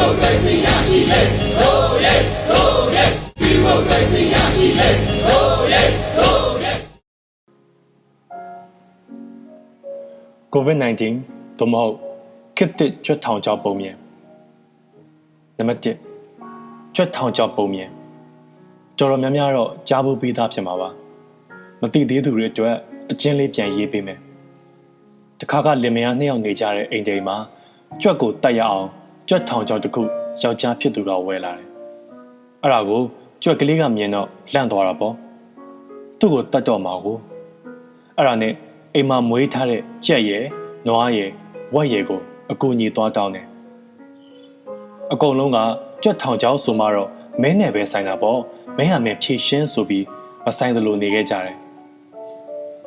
မိုကရေစီရရှိလေဟိုးရဲဟိုးရဲဒီမိုကရေစီရရှိလေဟိုးရဲဟိုးရဲ COVID-19 သို့မဟုတ်ခေတ်သစ်ကျွတ်ထောင်ကြောက်ပုံမြင်နံပါတ်1ကျွတ်ထောင်ကြောက်ပုံမြင်တော်တော်များများတော့ကြားဖို့ပြီးသားဖြစ်မှာပါမသိသေးသူတွေအတွက်အချင်းလေးပြန်ရေးပေးမယ်တခါကလင်မယားနှစ်ယောက်နေကြတဲ့အိမ်တိမ်မှာကြွက်ကိုတက်ရအောင် ကြွက်ထောင်ကြောက်တစ်ခုယောက်ျားဖြစ်သူတော်ဝဲလာတယ်အဲ့ဒါကိုကြွက်ကလေးကမြင်တော့လန့်သွားတာပေါ့သူ့ကိုတတ်တော့မှာကိုအဲ့ဒါနဲ့အိမ်မှာမွေးထားတဲ့ကြက်ရယ်နွားရယ်ဝက်ရယ်ကိုအကူအညီသွားတောင်းတယ်အကုန်လုံးကကြွက်ထောင်ကြောက်ဆိုမှတော့မင်းနဲ့ပဲဆိုင်တာပေါ့မင်းဟာမင်းဖြည့်ရှင်းဆိုပြီးမဆိုင်သလိုနေခဲ့ကြတယ်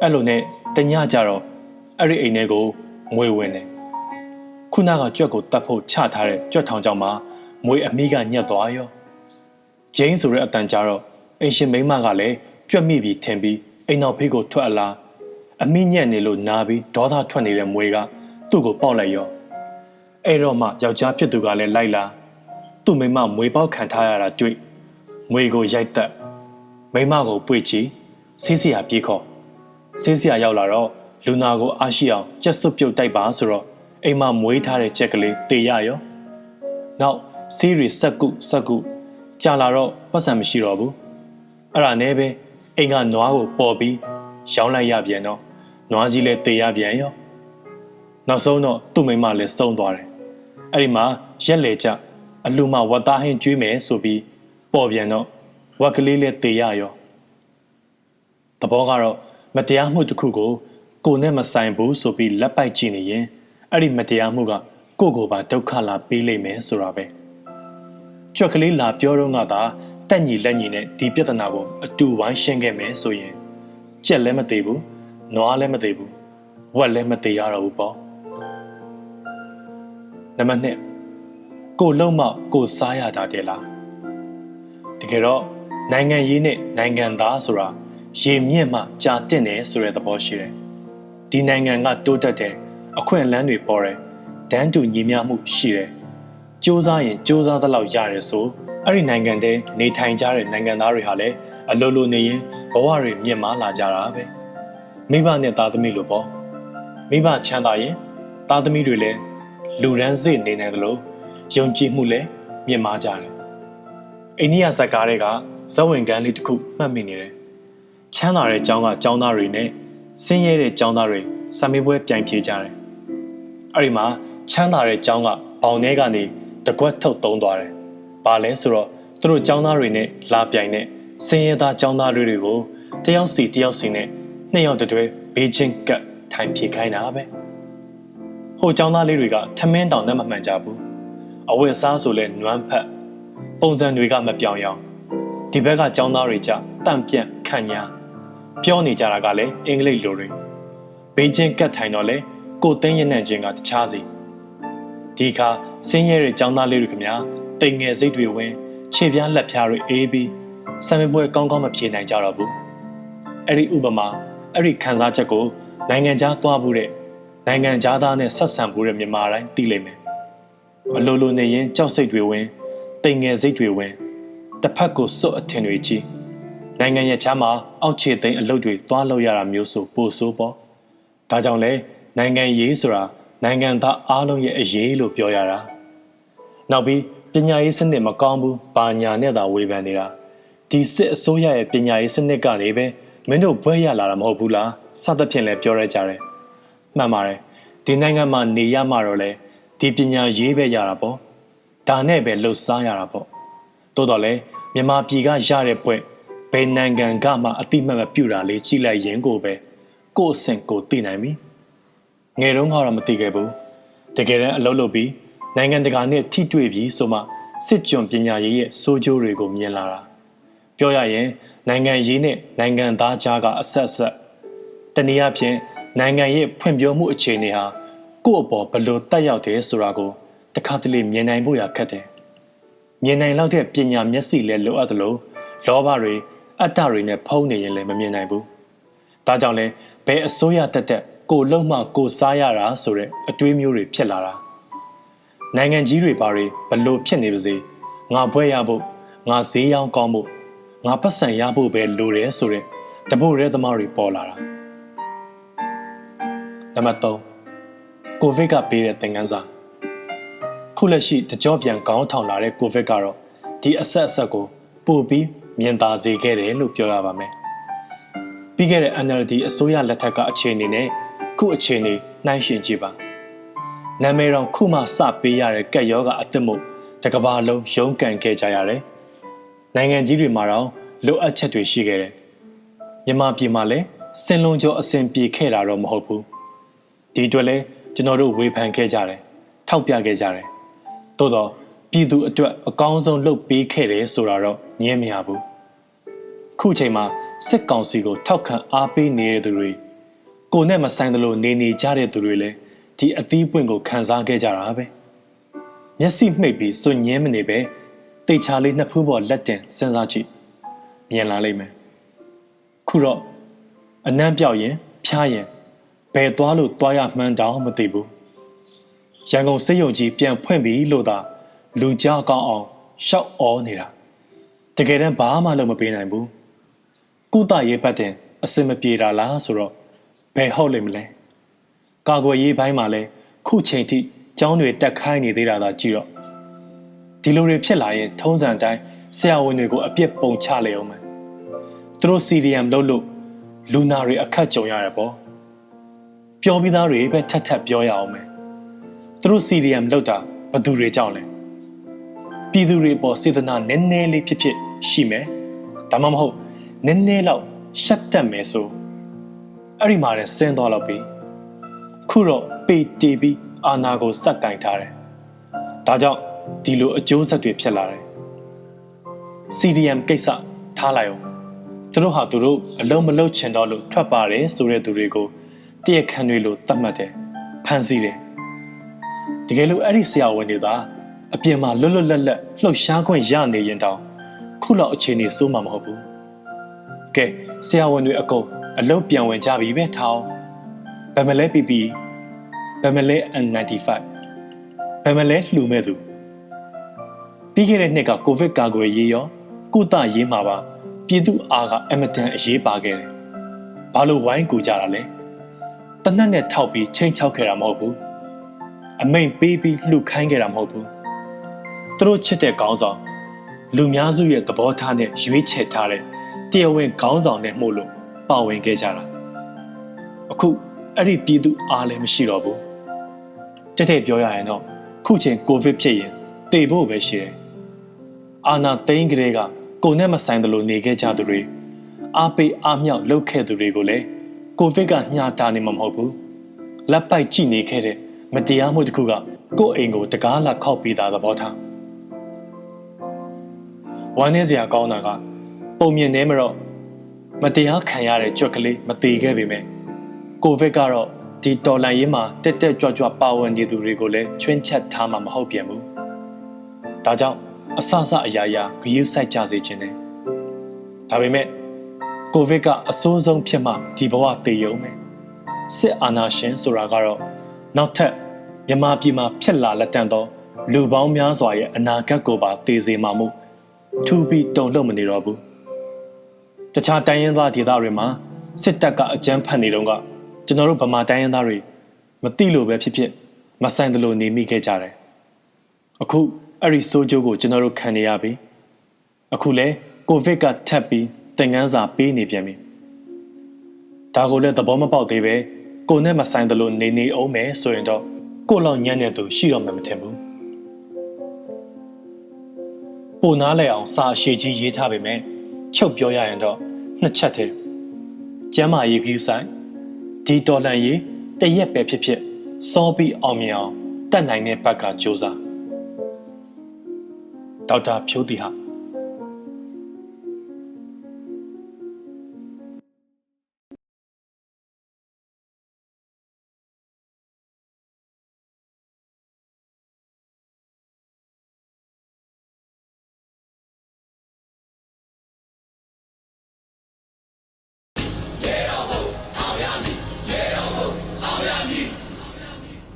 အဲ့လိုနဲ့တညကြတော့အဲ့ဒီအိမ်ထဲကိုမွေဝင်တယ် ခုနကကြွက်ကိုတတ်ဖို့ချထားတဲ့ကြွက်ထောင်ကြောက်မှာမွေအမိကညက်သွားရောဂျိန်းဆိုတဲ့အတန်ကြတော့အင်ရှင်မိန်းမကလည်းကြွက်မိပြီးထင်ပြီးအိမ်တော်ဖေးကိုထွက်အလားအမိညက်နေလို့နာပြီးဒေါသထွက်နေတဲ့မွေကသူ့ကိုပေါက်လိုက်ရောအဲ့တော့မှယောက်ျားဖြစ်သူကလည်းလိုက်လာသူ့မိန်းမမွေပေါက်ခံထားရတာတွေ့မွေကိုရိုက်တက်မိန်းမကိုပွေချီဆေးစရာပြေးခေါ်ဆေးစရာရောက်လာတော့လူနာကိုအားရှိအောင်ကြက်စွပ်ပြုတ်တိုက်ပါဆိုတော့ အိမ်မှာမွေးထားတဲ့ချက်ကလေးတေရရောနောက်ဆေးရီစက်ကုစက်ကုကြာလာတော့ပတ်စံမရှိတော့ဘူးအဲ့ဒါနဲ့ပဲအိမ်ကနွားကိုပေါ်ပြီးရောင်းလိုက်ရပြန်တော့နွားကြီးလည်းတေရပြန်ရောနောက်ဆုံးတော့သူ့မိန်းမလည်းစုံသွားတယ်အဲ့ဒီမှာရက်လေကြအလူမဝတ်သားဟင်းကျွေးမယ်ဆိုပြီးပေါ်ပြန်တော့ဝက်ကလေးလည်းတေရရောတဘောကတော့မတရားမှုတစ်ခုကိုကိုနဲ့မဆိုင်ဘူးဆိုပြီးလက်ပိုက်ကြည့်နေရင် အဲ့ဒီမတရားမှုကကိုကိုပါဒုက္ခလာပေးလိမ့်မယ်ဆိုတာပဲကြွက်ကလေးလာပြောတော့ကသာတက်ညီလက်ညီနဲ့ဒီပြဿနာကိုအတူဝိုင်းရှင်းခဲ့မယ်ဆိုရင်ကြက်လည်းမသေးဘူးနွားလည်းမသေးဘူးဝက်လည်းမသေးရတော့ဘူးပေါ့နံပါတ်2ကိုလုံးမကိုစားရတာတဲ့လားတကယ်တော့နိုင်ငံရေးနဲ့နိုင်ငံသားဆိုတာရေမြင့်မှကြာတင့်တယ်ဆိုတဲ့သဘောရှိတယ်ဒီနိုင်ငံကတိုးတက်တယ် အခွင့်အလမ်းတွေပေါ်တယ်ဒန်းတူညီမျှမှုရှိတယ်စ조사ရင်စ조사သလောက်ရတယ်ဆိုအဲ့ဒီနိုင်ငံတဲနေထိုင်ကြတဲ့နိုင်ငံသားတွေဟာလည်းအလိုလိုနေရင်ဘဝတွေမြင့်မားလာကြတာပဲမိဘနဲ့သားသမီးလိုပေါ့မိဘချမ်းသာရင်သားသမီးတွေလည်းလူရန်စစ်နေနိုင်သလိုယုံကြည်မှုလည်းမြင့်မားကြတယ်အိန္ဒိယဇက်ကားတွေကဇဝင်ကန်းလေးတစ်ခုမှတ်မိနေတယ်ချမ်းသာတဲ့ကျောင်းကကျောင်းသားတွေနဲ့ဆင်းရဲတဲ့ကျောင်းသားတွေစာမေးပွဲပြိုင်ဖြေကြတယ် အဲ့ဒီမှာချမ်းသာတဲ့ကျောင်းကဘောင်ထဲကနေတကွက်ထုတ်သုံးသွားတယ်။ဘာလဲဆိုတော့သူတို့ကျောင်းသားတွေနဲ့လာပြိုင်တဲ့စင်ရဲသားကျောင်းသားတွေတွေကိုတယောက်စီတယောက်စီနဲ့နှစ်ယောက်တည်းဘေးချင်းကပ်ထိုင်ပြေခိုင်းတာပဲ။ဟိုကျောင်းသားလေးတွေကထမင်းတောင်နဲ့မမှန်ကြဘူး။အဝတ်စားဆိုလဲနွမ်းဖက်ပုံစံတွေကမပြောင်းရောင်းဒီဘက်ကကျောင်းသားတွေကြတန့်ပြန့်ခန့်ညာပြောနေကြတာကလည်းအင်္ဂလိပ်လိုတွေဘေးချင်းကပ်ထိုင်တော့လဲ ကိုသိန်းရနဲ့ချင်းကတခြားစီဒီခါဆင်းရဲတဲ့ចောင်းသားလေးတွေခင်ဗျာတိမ်ငယ်စိတ်တွေဝင်ခြေပြားလက်ဖြားတွေအေးပြီးဆံမပွဲကောင်းကောင်းမဖြေနိုင်ကြတော့ဘူးအဲ့ဒီဥပမာအဲ့ဒီခံစားချက်ကိုနိုင်ငံခြားသွားမှုတဲ့နိုင်ငံခြားသားနဲ့ဆက်ဆံမှုတဲ့မြန်မာတိုင်းသိလိမ့်မယ်အလိုလိုနေရင်ကြောက်စိတ်တွေဝင်တိမ်ငယ်စိတ်တွေဝင်တစ်ဖက်ကိုစွတ်အထင်တွေကြီးနိုင်ငံရဲ့ချမ်းမှာအောက်ခြေသိမ်းအလုပ်တွေသွားလုပ်ရတာမျိုးဆိုပိုဆိုးပေါ့ဒါကြောင့်လဲ နိုင်ငံရေးဆိုတာနိုင်ငံသားအားလုံးရဲ့အရေးလို့ပြောရတာနောက်ပြီးပညာရေးစနစ်မကောင်းဘူးဘာညာနဲ့သာဝေဖန်နေတာဒီစစ်အစိုးရရဲ့ပညာရေးစနစ်ကနေပဲမင်းတို့ဘွဲရလာတာမဟုတ်ဘူးလားစသဖြင့်လည်းပြောရကြတယ်မှန်ပါတယ်ဒီနိုင်ငံမှာနေရမှတော့လေဒီပညာရေးပဲရတာပေါ့ဒါနဲ့ပဲလှုပ်ရှားရတာပေါ့တိုးတော့လေမြန်မာပြည်ကရတဲ့ဘွဲဘယ်နိုင်ငံကမှအတိမတ်မပြုတာလေးကြည့်လိုက်ရင်ကိုပဲကိုယ့်အဆင့်ကိုသိနိုင်ပြီ ငယ်တုန်းကတော့မသိခဲ့ဘူးတကယ်တမ်းအလုပ်လုပ်ပြီးနိုင်ငံတကာနဲ့ထိတွေ့ပြီးဆိုမှစစ်ကြွပညာရေးရဲ့စိုးကျိုးတွေကိုမြင်လာတာပြောရရင်နိုင်ငံရေးနဲ့နိုင်ငံသားကြားကအဆက်ဆက်တနည်းအားဖြင့်နိုင်ငံရဲ့ဖွံ့ဖြိုးမှုအခြေအနေဟာကိုယ့်အပေါ်ဘယ်လိုတက်ရောက်တယ်ဆိုတာကိုတခါတလေမြင်နိုင်ဖို့ရခက်တယ်မြင်နိုင်လောက်တဲ့ပညာမျက်စိလည်းလိုအပ်တယ်လို့လောဘတွေအတ္တတွေနဲ့ဖုံးနေရင်လည်းမမြင်နိုင်ဘူးဒါကြောင့်လဲဘယ်အစိုးရတက်တက် ကိုလုံမှကိုစားရတာဆိုတဲ့အတွေးမျိုးတွေဖြစ်လာတာနိုင်ငံကြီးတွေပါတွေဘလို့ဖြစ်နေပါစေငါဘွဲရဖို့ငါဈေးရောင်းကောင်းဖို့ငါပတ်စံရဖို့ပဲလိုတယ်ဆိုတဲ့တပုတ်ရဲသမားတွေပေါ်လာတာနံပါတ်3ကိုဗစ်ကပေးတဲ့သင်ခန်းစာခုလက်ရှိတကြောပြန်ကောင်းထောင်လာတဲ့ကိုဗစ်ကတော့ဒီအဆက်အဆက်ကိုပို့ပြီးမြင်သာစေခဲ့တယ်လို့ပြောရပါမယ်ပြီးခဲ့တဲ့ NLD အစိုးရလက်ထက်ကအခြေအနေနဲ့ ခုအခြေအနေနှိုင်းယှဉ်ကြည့်ပါနာမည်တော်ခုမှစပေးရတဲ့ကက်ယောဂအသက်မို့တကဘာလုံးရုန်းကန်ခဲ့ကြရတယ်နိုင်ငံကြီးတွေမှာတော့လိုအပ်ချက်တွေရှိခဲ့တယ်မြန်မာပြည်မှာလည်းစင်လုံးကျော်အစဉ်ပြေခဲ့တာတော့မဟုတ်ဘူးဒီအတွက်လဲကျွန်တော်တို့ဝေဖန်ခဲ့ကြတယ်ထောက်ပြခဲ့ကြတယ်သို့တော့ပြည်သူအတွက်အကောင်းဆုံးလုပ်ပေးခဲ့တယ်ဆိုတာတော့ညင်းမရဘူးခုချိန်မှာစစ်ကောင်စီကိုထောက်ခံအားပေးနေတဲ့သူတွေ ကိုနဲ့မဆိုင်သလိုနေနေကြတဲ့သူတွေလည်းဒီအသီးပွင့်ကိုခံစားခဲ့ကြတာပဲမျက်စိမှိတ်ပြီးစွညင်းမနေပဲတိတ်ချလေးနှစ်ဖူးပေါ်လက်တင်စဉ်းစားကြည့်မြင်လာလိမ့်မယ်ခုတော့အနံ့ပြောက်ရင်ဖျားရင်ဘယ်သွားလို့သွားရမှန်းတောင်မသိဘူးရန်ကုန်စိတ်ယုံကြီးပြန်ဖွင့်ပြီလို့သာလူကြားကောင်းအောင်ရှောက်ဩနေတာတကယ်တမ်းဘာမှလုပ်မပေးနိုင်ဘူးကုသရေးဘက်တင်အစင်မပြေတာလားဆိုတော့ ဘယ်ဟုတ်လိမ့်မလဲကာကွယ်ရေးဘိုင်းမှာလဲခုချိန်ထိကျောင်းတွေတက်ခိုင်းနေသေးတာသာကြည့်တော့ဒီလိုတွေဖြစ်လာရင်ထုံးစံတိုင်းဆရာဝန်တွေကိုအပြစ်ပုံချလေအောင်မယ်သူတို့ CDM လုပ်လို့လူနာတွေအခက်ကြုံရတယ်ပေါ့ပြောပြီးသားတွေပဲထက်ထက်ပြောရအောင်မယ်သူတို့ CDM လုပ်တာဘသူတွေကြောင့်လဲပြည်သူတွေပေါ်စေတနာနည်းနည်းလေးဖြစ်ဖြစ်ရှိမယ်ဒါမှမဟုတ်နည်းနည်းလောက်ရှက်တက်မယ်ဆို အဲ့ဒီမှာလည်းဆင်းသွားတော့ပြီခုတော့ပေတီပြီးအာနာကိုစက်ကင်ထားတယ်ဒါကြောင့်ဒီလိုအကျိုးဆက်တွေဖြစ်လာတယ် CDM ကိစ္စထားလိုက်အောင်သူတို့ဟာသူတို့အလုံးမလုံးချင်တော့လို့ထွက်ပါတယ်ဆိုတဲ့သူတွေကိုတည့်ရခံတွေလို့သတ်မှတ်တယ်ဖန်ဆီးတယ်တကယ်လို့အဲ့ဒီဆရာဝန်တွေသာအပြင်မှာလွတ်လွတ်လပ်လပ်လှုပ်ရှားခွင့်ရနေရင်တောင်ခုလောက်အခြေအနေစိုးမှာမဟုတ်ဘူးကဲဆရာဝန်တွေအကုန် အလုပ်ပြန်ဝင်ကြပြီပဲထောင်းဗမလဲ PP ဗမလဲ N95 ဗမလဲလှူမဲ့သူပြီးခဲ့တဲ့နှစ်ကကိုဗစ်ကာကွယ်ရေးရောကုသရေးမှာပါပြည်သူအားကအမတန်အရေးပါခဲ့တယ်။ဘာလို့ဝိုင်းကူကြတာလဲ။တနက်နဲ့ထောက်ပြီးချိန်ချောက်ခဲ့တာမဟုတ်ဘူး။အမိန်ပေးပြီးလှုပ်ခိုင်းခဲ့တာမဟုတ်ဘူး။သူတို့ချစ်တဲ့ခေါင်းဆောင်လူများစုရဲ့သဘောထားနဲ့ရွေးချယ်ထားတဲ့တရားဝင်ခေါင်းဆောင်နဲ့မှုလို့ ပါဝင်ခဲ့ကြတာ။အခုအဲ့ဒီပြည်သူအားလည်းမရှိတော့ဘူး။တက်တဲ့ပြောရရင်တော့ခုချိန်ကိုဗစ်ဖြစ်ရင်တေဖို့ပဲရှိတယ်။အာနာသိန်းကလေးကကိုနဲ့မဆိုင်သလိုနေခဲ့ကြသူတွေအားပေးအားမြောက်လုပ်ခဲ့သူတွေကိုလည်းကိုဗစ်ကညှာတာနေမှာမဟုတ်ဘူးလက်ပိုက်ကြည့်နေခဲ့တဲ့မတရားမှုတစ်ခုကကိုယ့်အိမ်ကိုတကားလာခောက်ပြီးသားသဘောထားဝမ်းနေစရာကောင်းတာကပုံမြင်နေမတော့ မတရားခံရတဲ့ကြွက်ကလေးမသေးခဲ့ပေမဲ့ကိုဗစ်ကတော့ဒီတော်လန်ရေးမှာတက်တက်ကြွကြွပါဝင်နေသူတွေကိုလည်းချွင်းချက်ထားမှာမဟုတ်ပြန်ဘူးဒါကြောင့်အဆအဆအရာရာဂရုစိုက်ကြစေခြင်းနဲ့ဒါပေမဲ့ကိုဗစ်ကအဆိုးဆုံးဖြစ်မှဒီဘဝသေရုံပဲစစ်အာဏာရှင်ဆိုတာကတော့နောက်ထပ်မြန်မာပြည်မှာဖြစ်လာလက်တန့်သောလူပေါင်းများစွာရဲ့အနာဂတ်ကိုပါသေစေမှာမို့ထူပြီးတုံ့လုံမနေတော့ဘူး တခြားတိုင်းရင်းသားဒေသတွေမှာစစ်တပ်ကအကြမ်းဖက်နေတော့ကကျွန်တော်တို့ဗမာတိုင်းရင်းသားတွေမသိလို့ပဲဖြစ်ဖြစ်မဆိုင်သလိုနေမိခဲ့ကြတယ်အခုအဲ့ဒီဆိုးကျိုးကိုကျွန်တော်တို့ခံနေရပြီအခုလဲကိုဗစ်ကထပ်ပြီးသင်ငန်းစာပေးနေပြန်ပြီဒါကိုလည်းသဘောမပေါက်သေးပဲကိုနဲ့မဆိုင်သလိုနေနေအောင်မယ်ဆိုရင်တော့ကိုလောက်ညံ့တဲ့သူရှိတော့မှမထင်ဘူးပိုနားလဲအောင်စာအရှိကြီးရေးထားပေမဲ့ ချုပ်ပြောရရင်တော့နှစ်ချက်တည်းကျမ်းမာရေးခီးဆိုင်ဒီတော်လန်ရေးတရက်ပဲဖြစ်ဖြစ်စောပြီးအောင်မြင်အောင်တတ်နိုင်တဲ့ဘက်ကစ조사ဒေါက်တာဖြိုးတီဟာ